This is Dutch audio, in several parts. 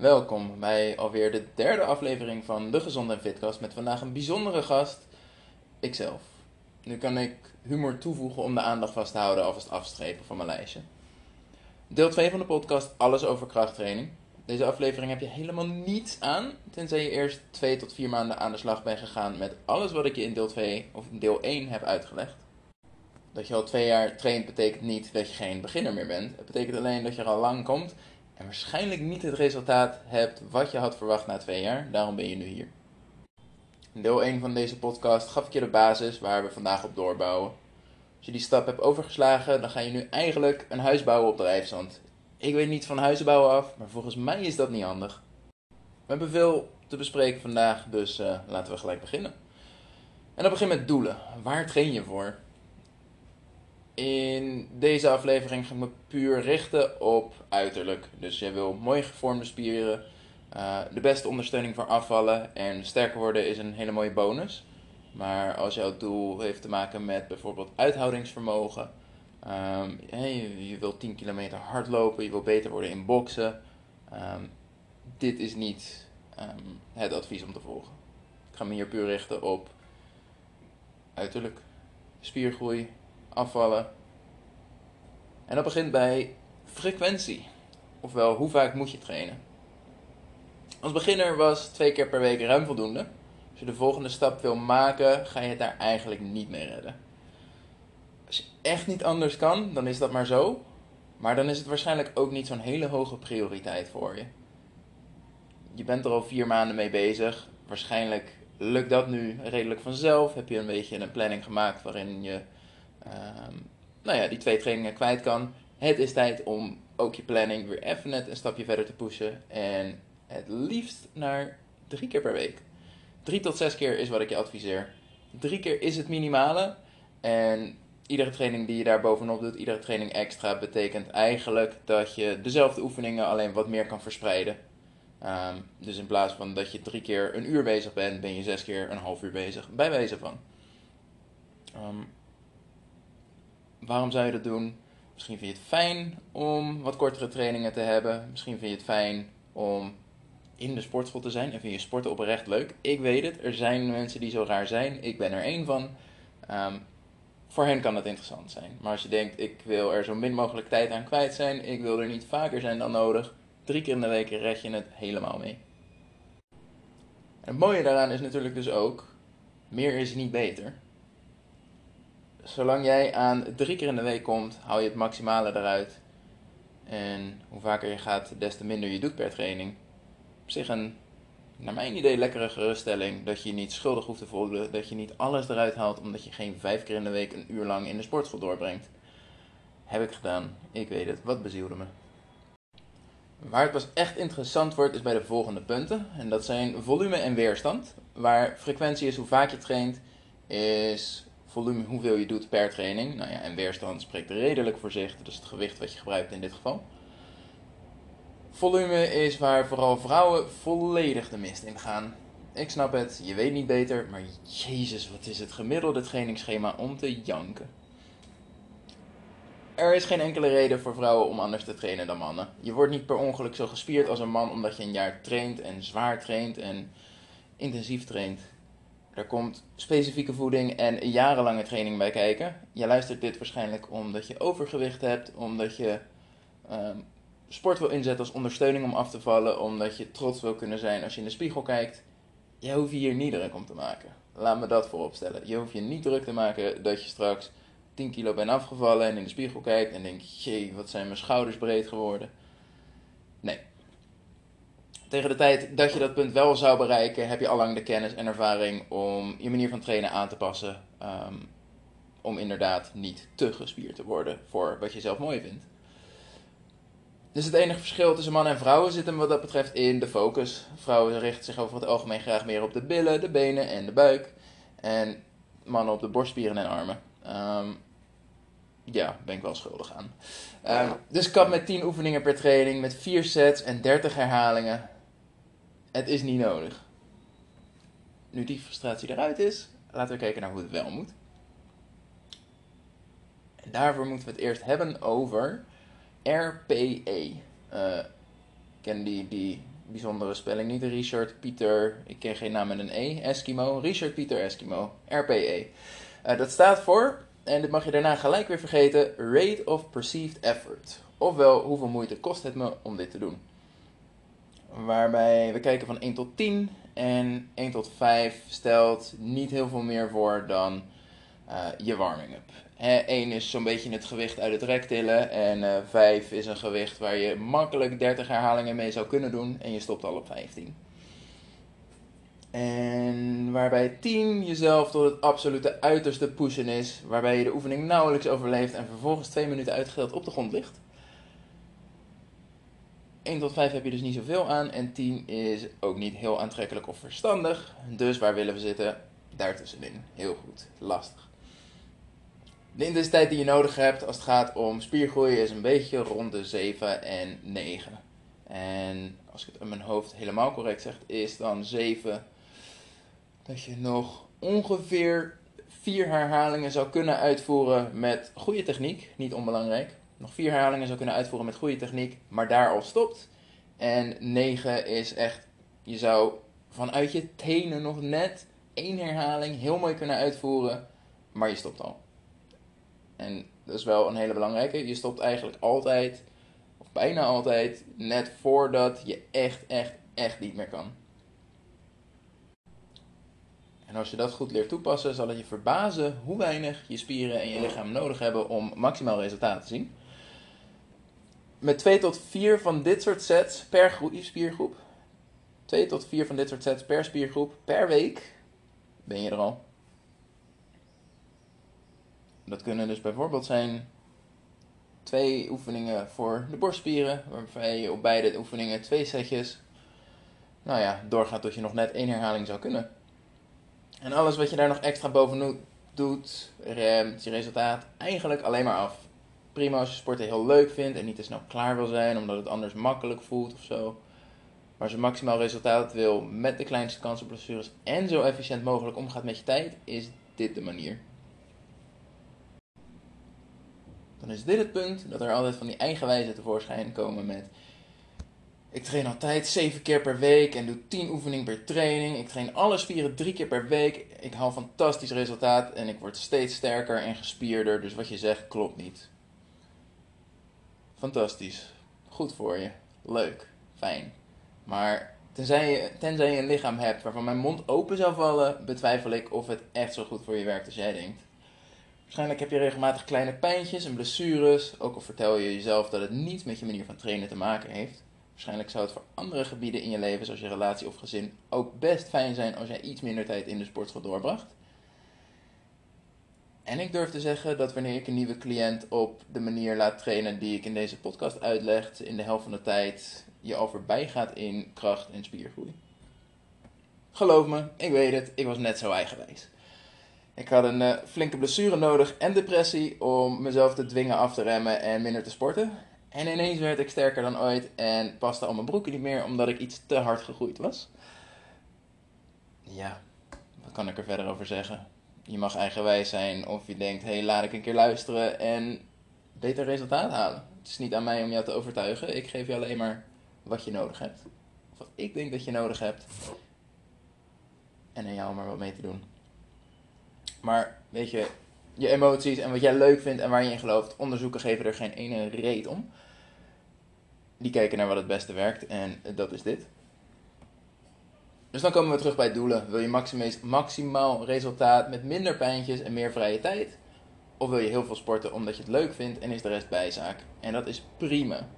Welkom bij alweer de derde aflevering van de Gezond en Fitcast met vandaag een bijzondere gast, ikzelf. Nu kan ik humor toevoegen om de aandacht vast te houden, alvast afstrepen van mijn lijstje. Deel 2 van de podcast, alles over krachttraining. Deze aflevering heb je helemaal niets aan, tenzij je eerst 2 tot 4 maanden aan de slag bent gegaan met alles wat ik je in deel 2 of deel 1 heb uitgelegd. Dat je al twee jaar traint betekent niet dat je geen beginner meer bent. Het betekent alleen dat je er al lang komt en waarschijnlijk niet het resultaat hebt wat je had verwacht na twee jaar. Daarom ben je nu hier. In deel 1 van deze podcast gaf ik je de basis waar we vandaag op doorbouwen. Als je die stap hebt overgeslagen, dan ga je nu eigenlijk een huis bouwen op drijfzand. Ik weet niet van huizen bouwen af, maar volgens mij is dat niet handig. We hebben veel te bespreken vandaag, dus uh, laten we gelijk beginnen. En dat begint met doelen. Waar train je voor? In deze aflevering ga ik me puur richten op uiterlijk. Dus je wil mooi gevormde spieren, uh, de beste ondersteuning voor afvallen en sterker worden is een hele mooie bonus. Maar als jouw doel heeft te maken met bijvoorbeeld uithoudingsvermogen, um, je, je wilt 10 kilometer hardlopen, je wil beter worden in boksen, um, dit is niet um, het advies om te volgen. Ik ga me hier puur richten op uiterlijk, spiergroei, afvallen. En dat begint bij frequentie. Ofwel, hoe vaak moet je trainen? Als beginner was twee keer per week ruim voldoende. Als je de volgende stap wil maken, ga je het daar eigenlijk niet mee redden. Als je echt niet anders kan, dan is dat maar zo. Maar dan is het waarschijnlijk ook niet zo'n hele hoge prioriteit voor je. Je bent er al vier maanden mee bezig. Waarschijnlijk lukt dat nu redelijk vanzelf. Heb je een beetje een planning gemaakt waarin je um, nou ja, die twee trainingen kwijt kan. Het is tijd om ook je planning weer even net een stapje verder te pushen. En het liefst naar drie keer per week. Drie tot zes keer is wat ik je adviseer. Drie keer is het minimale. En iedere training die je daar bovenop doet, iedere training extra, betekent eigenlijk dat je dezelfde oefeningen alleen wat meer kan verspreiden. Um, dus in plaats van dat je drie keer een uur bezig bent, ben je zes keer een half uur bezig, bij wijze van. Um, waarom zou je dat doen? Misschien vind je het fijn om wat kortere trainingen te hebben. Misschien vind je het fijn om in de sportschool te zijn en vind je sporten oprecht leuk. Ik weet het, er zijn mensen die zo raar zijn. Ik ben er één van. Um, voor hen kan dat interessant zijn. Maar als je denkt, ik wil er zo min mogelijk tijd aan kwijt zijn, ik wil er niet vaker zijn dan nodig, drie keer in de week red je het helemaal mee. En het mooie daaraan is natuurlijk dus ook, meer is niet beter zolang jij aan drie keer in de week komt, haal je het maximale eruit. En hoe vaker je gaat, des te minder je doet per training. Op zich een, naar mijn idee, lekkere geruststelling. Dat je je niet schuldig hoeft te voelen. Dat je niet alles eruit haalt omdat je geen vijf keer in de week een uur lang in de sportschool doorbrengt. Heb ik gedaan. Ik weet het. Wat bezielde me. Waar het pas echt interessant wordt is bij de volgende punten. En dat zijn volume en weerstand. Waar frequentie is hoe vaak je traint, is volume, hoeveel je doet per training. Nou ja, en weerstand spreekt redelijk voor zich. Dat is het gewicht wat je gebruikt in dit geval. Volume is waar vooral vrouwen volledig de mist in gaan. Ik snap het, je weet niet beter, maar jezus, wat is het gemiddelde trainingsschema om te janken. Er is geen enkele reden voor vrouwen om anders te trainen dan mannen. Je wordt niet per ongeluk zo gespierd als een man omdat je een jaar traint en zwaar traint en intensief traint. Er komt specifieke voeding en jarenlange training bij kijken. Je luistert dit waarschijnlijk omdat je overgewicht hebt, omdat je um, sport wil inzetten als ondersteuning om af te vallen, omdat je trots wil kunnen zijn als je in de spiegel kijkt. Je hoeft je hier niet druk om te maken. Laat me dat voorop stellen. Je hoeft je niet druk te maken dat je straks 10 kilo bent afgevallen en in de spiegel kijkt en denkt: jee, wat zijn mijn schouders breed geworden. Nee, tegen de tijd dat je dat punt wel zou bereiken, heb je allang de kennis en ervaring om je manier van trainen aan te passen. Um, om inderdaad niet te gespierd te worden voor wat je zelf mooi vindt. Dus het enige verschil tussen mannen en vrouwen zit hem wat dat betreft in de focus. Vrouwen richten zich over het algemeen graag meer op de billen, de benen en de buik. En mannen op de borstspieren en armen. Um, ja, ben ik wel schuldig aan. Um, dus kap met 10 oefeningen per training, met 4 sets en 30 herhalingen. Het is niet nodig. Nu die frustratie eruit is, laten we kijken naar hoe het wel moet. En daarvoor moeten we het eerst hebben over RPE. Uh, ken die, die bijzondere spelling. Niet Richard Pieter, ik ken geen naam met een E, Eskimo. Richard Pieter Eskimo, RPE. Uh, dat staat voor, en dit mag je daarna gelijk weer vergeten, Rate of Perceived Effort. Ofwel, hoeveel moeite kost het me om dit te doen? Waarbij we kijken van 1 tot 10 en 1 tot 5 stelt niet heel veel meer voor dan uh, je warming-up. 1 is zo'n beetje het gewicht uit het rek tillen en uh, eh, 5 is een gewicht waar je makkelijk 30 herhalingen mee zou kunnen doen en je stopt al op 15. En waarbij 10 jezelf tot het absolute uiterste pushen is, waarbij je de oefening nauwelijks overleeft en vervolgens 2 minuten uitgesteld op de grond ligt. 1 tot 5 heb je dus niet zoveel aan en 10 is ook niet heel aantrekkelijk of verstandig. Dus waar willen we zitten? Daartussenin. Heel goed. Lastig. De intensiteit die je nodig hebt als het gaat om spiergroei is een beetje rond de 7 en 9. En als ik het in mijn hoofd helemaal correct zeg, is dan 7 dat je nog ongeveer 4 herhalingen zou kunnen uitvoeren met goede techniek, niet onbelangrijk. Nog 4 herhalingen zou kunnen uitvoeren met goede techniek, maar daar al stopt. En 9 is echt, je zou vanuit je tenen nog net één herhaling heel mooi kunnen uitvoeren, maar je stopt al. En dat is wel een hele belangrijke. Je stopt eigenlijk altijd, of bijna altijd, net voordat je echt, echt, echt niet meer kan. En als je dat goed leert toepassen, zal het je verbazen hoe weinig je spieren en je lichaam nodig hebben om maximaal resultaat te zien. Met 2 tot 4 van dit soort sets per spiergroep, 2 tot 4 van dit soort sets per spiergroep per week, ben je er al. Dat kunnen dus bijvoorbeeld zijn twee oefeningen voor de borstspieren, waarbij je op beide oefeningen twee setjes, nou ja, doorgaat tot je nog net één herhaling zou kunnen. En alles wat je daar nog extra bovenop doet, remt je resultaat eigenlijk alleen maar af. Prima als je sporten heel leuk vindt en niet te snel klaar wil zijn, omdat het anders makkelijk voelt of zo. Maar als je maximaal resultaat wil met de kleinste kans op blessures en zo efficiënt mogelijk omgaat met je tijd, is dit de manier. dan is dit het punt dat er altijd van die eigenwijze tevoorschijn komen met... Ik train altijd 7 keer per week en doe 10 oefeningen per training. Ik train alle spieren 3 keer per week. Ik haal fantastisch resultaat en ik word steeds sterker en gespierder. Dus wat je zegt klopt niet. Fantastisch. Goed voor je. Leuk. Fijn. Maar tenzij je, tenzij je een lichaam hebt waarvan mijn mond open zou vallen, betwijfel ik of het echt zo goed voor je werkt als jij denkt. Waarschijnlijk heb je regelmatig kleine pijntjes en blessures, ook al vertel je jezelf dat het niets met je manier van trainen te maken heeft. Waarschijnlijk zou het voor andere gebieden in je leven, zoals je relatie of gezin, ook best fijn zijn als jij iets minder tijd in de sportschool doorbracht. En ik durf te zeggen dat wanneer ik een nieuwe cliënt op de manier laat trainen die ik in deze podcast uitleg, in de helft van de tijd je al voorbij gaat in kracht en spiergroei. Geloof me, ik weet het, ik was net zo eigenwijs. Ik had een uh, flinke blessure nodig en depressie om mezelf te dwingen af te remmen en minder te sporten. En ineens werd ik sterker dan ooit en paste al mijn broeken niet meer omdat ik iets te hard gegroeid was. Ja, wat kan ik er verder over zeggen? Je mag eigenwijs zijn of je denkt, hé, hey, laat ik een keer luisteren en beter resultaat halen. Het is niet aan mij om jou te overtuigen. Ik geef je alleen maar wat je nodig hebt. Of wat ik denk dat je nodig hebt. En aan jou maar wat mee te doen. Maar weet je, je emoties en wat jij leuk vindt en waar je in gelooft, onderzoeken geven er geen ene reet om. Die kijken naar wat het beste werkt en dat is dit. Dus dan komen we terug bij doelen. Wil je maximaal resultaat met minder pijntjes en meer vrije tijd? Of wil je heel veel sporten omdat je het leuk vindt en is de rest bijzaak? En dat is prima.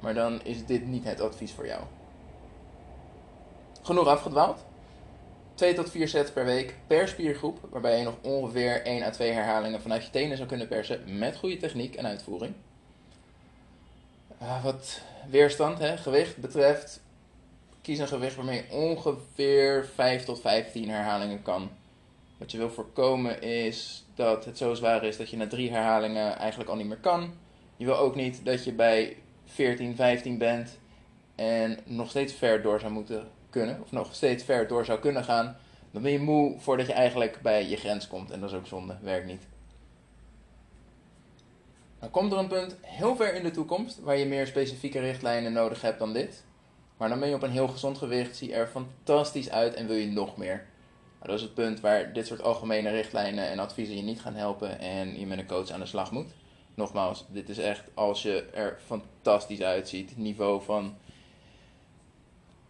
Maar dan is dit niet het advies voor jou. Genoeg afgedwaald? 2 tot 4 sets per week per spiergroep, waarbij je nog ongeveer 1 à 2 herhalingen vanuit je tenen zou kunnen persen met goede techniek en uitvoering. Uh, wat weerstand, hè, gewicht betreft, kies een gewicht waarmee je ongeveer 5 tot 15 herhalingen kan. Wat je wil voorkomen is dat het zo zwaar is dat je na 3 herhalingen eigenlijk al niet meer kan. Je wil ook niet dat je bij 14, 15 bent en nog steeds ver door zou moeten kunnen, of nog steeds ver door zou kunnen gaan, dan ben je moe voordat je eigenlijk bij je grens komt. En dat is ook zonde, werkt niet. Dan komt er een punt heel ver in de toekomst waar je meer specifieke richtlijnen nodig hebt dan dit. Maar dan ben je op een heel gezond gewicht, zie er fantastisch uit en wil je nog meer. Nou, dat is het punt waar dit soort algemene richtlijnen en adviezen je niet gaan helpen en je met een coach aan de slag moet. Nogmaals, dit is echt als je er fantastisch uitziet. Niveau van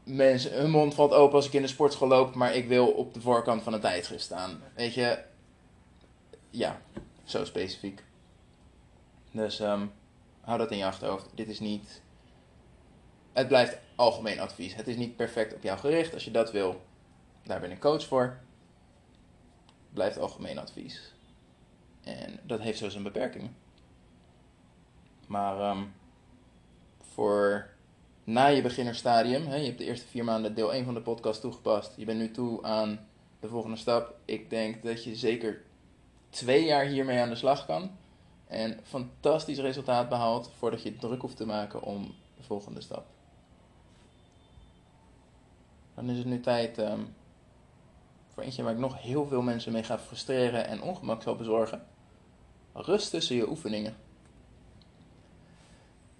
mensen, hun mond valt open als ik in de sportschool loop, maar ik wil op de voorkant van een tijdschrift staan. Weet je, ja, zo specifiek. Dus um, hou dat in je achterhoofd. Dit is niet. Het blijft algemeen advies. Het is niet perfect op jou gericht. Als je dat wil, daar ben ik coach voor. Het blijft algemeen advies. En dat heeft zo zijn beperkingen. Maar um, voor na je beginnerstadium, hè, je hebt de eerste vier maanden deel 1 van de podcast toegepast. Je bent nu toe aan de volgende stap. Ik denk dat je zeker twee jaar hiermee aan de slag kan. En fantastisch resultaat behaalt voordat je druk hoeft te maken om de volgende stap. Dan is het nu tijd um, voor eentje waar ik nog heel veel mensen mee ga frustreren en ongemak zal bezorgen. Rust tussen je oefeningen.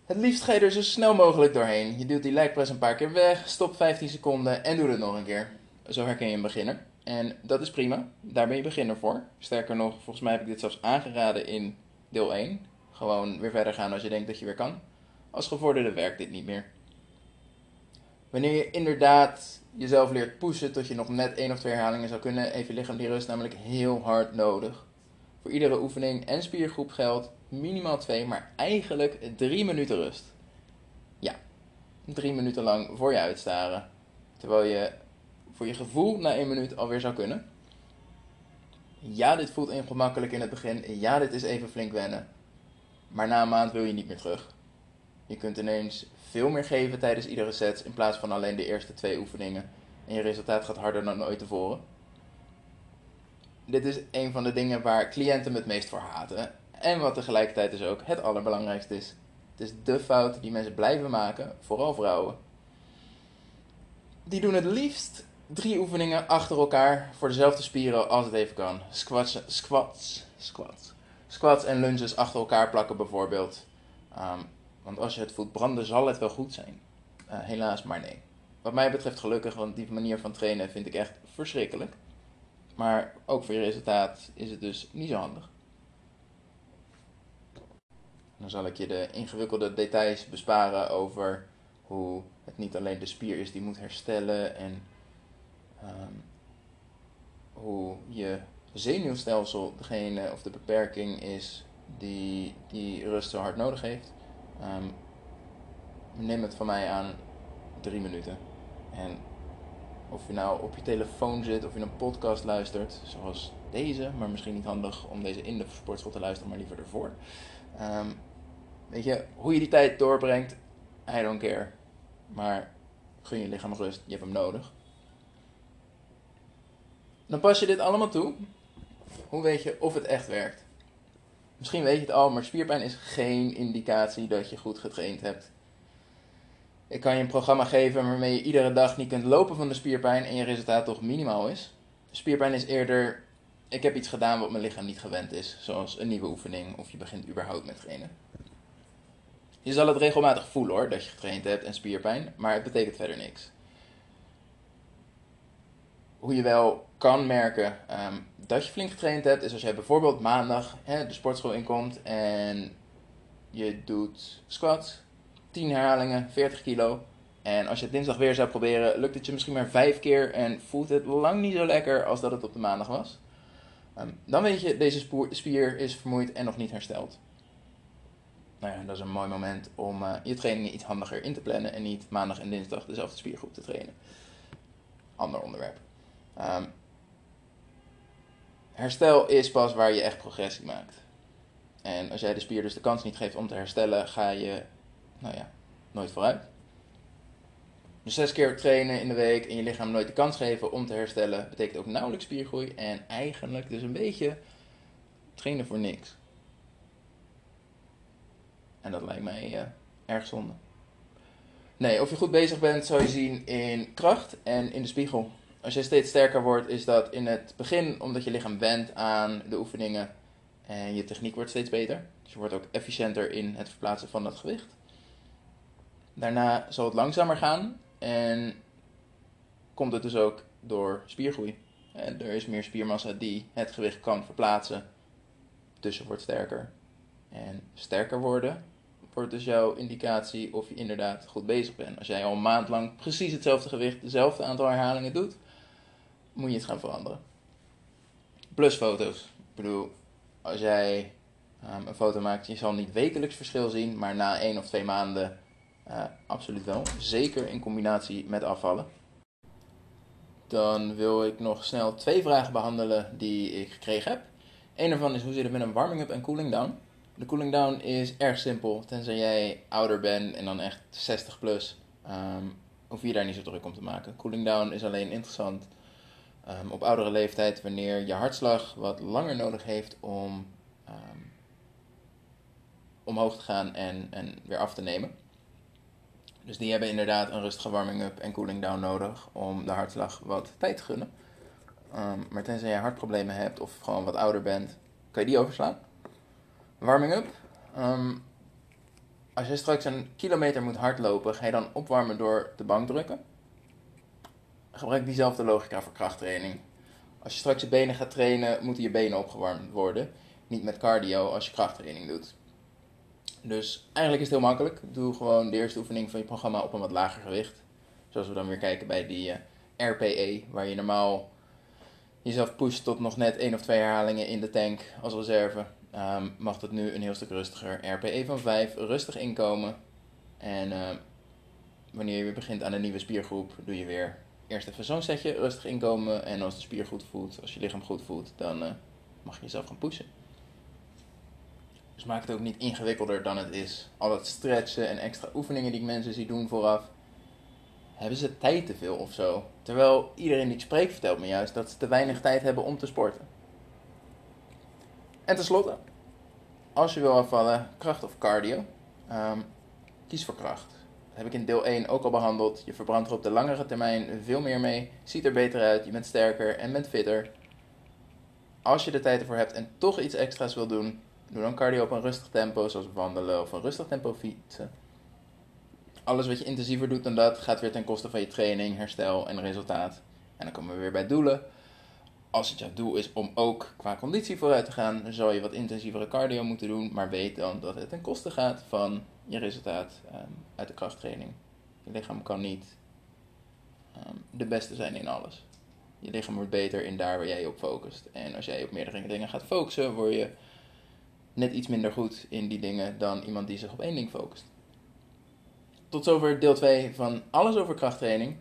Het liefst ga je er zo snel mogelijk doorheen. Je duwt die lijkpress een paar keer weg, stop 15 seconden en doe het nog een keer. Zo herken je een beginner. En dat is prima, daar ben je beginner voor. Sterker nog, volgens mij heb ik dit zelfs aangeraden in deel 1. Gewoon weer verder gaan als je denkt dat je weer kan. Als gevorderde werkt dit niet meer. Wanneer je inderdaad jezelf leert pushen tot je nog net één of twee herhalingen zou kunnen, heeft je lichaam die rust namelijk heel hard nodig. Voor iedere oefening en spiergroep geldt minimaal twee, maar eigenlijk drie minuten rust. Ja, drie minuten lang voor je uitstaren. Terwijl je voor je gevoel na één minuut alweer zou kunnen. Ja, dit voelt ongemakkelijk in het begin. Ja, dit is even flink wennen. Maar na een maand wil je niet meer terug. Je kunt ineens veel meer geven tijdens iedere set in plaats van alleen de eerste twee oefeningen. En je resultaat gaat harder dan ooit tevoren. Dit is een van de dingen waar cliënten het meest voor haten. En wat tegelijkertijd dus ook het allerbelangrijkste is. Het is de fout die mensen blijven maken, vooral vrouwen. Die doen het liefst drie oefeningen achter elkaar voor dezelfde spieren als het even kan. Squats, squats, squats. Squats en lunges achter elkaar plakken bijvoorbeeld. Um, want als je het voelt branden, zal het wel goed zijn. Uh, helaas, maar nee. Wat mij betreft gelukkig, want die manier van trainen vind ik echt verschrikkelijk. Maar ook voor je resultaat is het dus niet zo handig. Dan zal ik je de ingewikkelde details besparen over hoe het niet alleen de spier is die moet herstellen en um, hoe je zenuwstelsel degene of de beperking is die die rust zo hard nodig heeft. Um, neem het van mij aan drie minuten. En of je nou op je telefoon zit of je een podcast luistert, zoals deze, maar misschien niet handig om deze in de sportschool te luisteren, maar liever ervoor. Um, weet je, hoe je die tijd doorbrengt, I don't care. Maar gun je lichaam rust, je hebt hem nodig. Dan pas je dit allemaal toe. Hoe weet je of het echt werkt? Misschien weet je het al, maar spierpijn is geen indicatie dat je goed getraind hebt. Ik kan je een programma geven waarmee je iedere dag niet kunt lopen van de spierpijn en je resultaat toch minimaal is. Spierpijn is eerder, ik heb iets gedaan wat mijn lichaam niet gewend is, zoals een nieuwe oefening of je begint überhaupt met trainen. Je zal het regelmatig voelen hoor, dat je getraind hebt en spierpijn, maar het betekent verder niks. Hoe je wel kan merken um, dat je flink getraind hebt, is als jij bijvoorbeeld maandag hè, de sportschool inkomt en je doet squats, 10 herhalingen, 40 kilo. En als je het dinsdag weer zou proberen, lukt het je misschien maar 5 keer en voelt het lang niet zo lekker als dat het op de maandag was. Um, dan weet je, deze spier is vermoeid en nog niet hersteld. Nou ja, dat is een mooi moment om uh, je trainingen iets handiger in te plannen en niet maandag en dinsdag dezelfde spiergroep te trainen. Ander onderwerp. Um, herstel is pas waar je echt progressie maakt. En als jij de spier dus de kans niet geeft om te herstellen, ga je, nou ja, nooit vooruit. Dus zes keer trainen in de week en je lichaam nooit de kans geven om te herstellen, betekent ook nauwelijks spiergroei en eigenlijk dus een beetje trainen voor niks. En dat lijkt mij uh, erg zonde. Nee, of je goed bezig bent, zou je zien in kracht en in de spiegel als je steeds sterker wordt, is dat in het begin omdat je lichaam went aan de oefeningen en je techniek wordt steeds beter. Dus je wordt ook efficiënter in het verplaatsen van dat gewicht. Daarna zal het langzamer gaan En komt het dus ook door spiergroei. En er is meer spiermassa die het gewicht kan verplaatsen. Dus je wordt sterker. En sterker worden wordt dus jouw indicatie of je inderdaad goed bezig bent. Als jij al een maand lang precies hetzelfde gewicht, dezelfde aantal herhalingen doet, moet je het gaan veranderen. Plus foto's. Ik bedoel, als jij um, een foto maakt, je zal niet wekelijks verschil zien, maar na één of twee maanden uh, absoluut wel. Zeker in combinatie met afvallen. Dan wil ik nog snel twee vragen behandelen die ik gekregen heb. Een daarvan is hoe zit het met een warming-up en cooling down? De cooling down is erg simpel. Tenzij jij ouder bent en dan echt 60 plus, um, hoef je daar niet zo druk om te maken. Cooling down is alleen interessant um, op oudere leeftijd wanneer je hartslag wat langer nodig heeft om um, omhoog te gaan en, en weer af te nemen. Dus die hebben inderdaad een rustige warming-up en cooling down nodig om de hartslag wat tijd te gunnen. Um, maar tenzij je hartproblemen hebt of gewoon wat ouder bent, kan je die overslaan. Warming-up. Als je straks een kilometer moet hardlopen, ga je dan opwarmen door de bank drukken. Gebruik diezelfde logica voor krachttraining. Als je straks je benen gaat trainen, moeten je benen opgewarmd worden. Niet met cardio als je krachttraining doet. Dus eigenlijk is het heel makkelijk. Doe gewoon de eerste oefening van je programma op een wat lager gewicht. Zoals we dan weer kijken bij die eh, RPE, waar je normaal jezelf pusht tot nog net één of twee herhalingen in de tank als reserve. Um, mag het nu een heel stuk rustiger. RPE van 5, rustig inkomen. En uh, wanneer je weer begint aan een nieuwe spiergroep, doe je weer eerst even zo'n setje, rustig inkomen. En als de spier goed voelt, als je lichaam goed voelt, dan uh, mag je jezelf gaan pushen. Dus maak het ook niet ingewikkelder dan het is. Al dat stretchen en extra oefeningen die ik mensen zie doen vooraf. Hebben ze tijd te veel of zo? Terwijl iedereen die ik spreek vertelt me juist dat ze te weinig tijd hebben om te sporten. En tenslotte, als je wil afvallen, kracht of cardio, um, kies voor kracht. Heb ik in deel 1 ook al behandeld. Je verbrandt er op de langere termijn veel meer mee, ziet er beter uit, je bent sterker en bent fitter. Als je de tijd ervoor hebt en toch iets extra's wil doen, Doe dan cardio op een rustig tempo, zoals wandelen of een rustig tempo fietsen. Alles wat je intensiever doet dan dat, gaat weer ten koste van je training, herstel en resultaat. En dan komen we weer bij doelen. Als het jouw doel is om ook qua conditie vooruit te gaan, dan zal je wat intensievere cardio moeten doen. Maar weet dan dat het ten koste gaat van je resultaat um, uit de krachttraining. Je lichaam kan niet um, de beste zijn in alles. Je lichaam wordt beter in daar waar jij je op focust. En als jij op meerdere dingen gaat focussen, word je net iets minder goed in die dingen dan iemand die zich op één ding focust. Tot zover deel 2 van alles over krachttraining.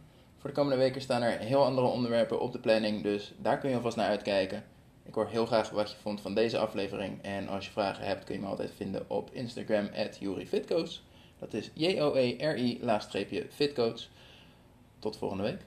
Voor de komende weken staan er heel andere onderwerpen op de planning, dus daar kun je alvast naar uitkijken. Ik hoor heel graag wat je vond van deze aflevering. En als je vragen hebt, kun je me altijd vinden op Instagram, at Dat is J-O-E-R-I-fitcoach. Tot volgende week.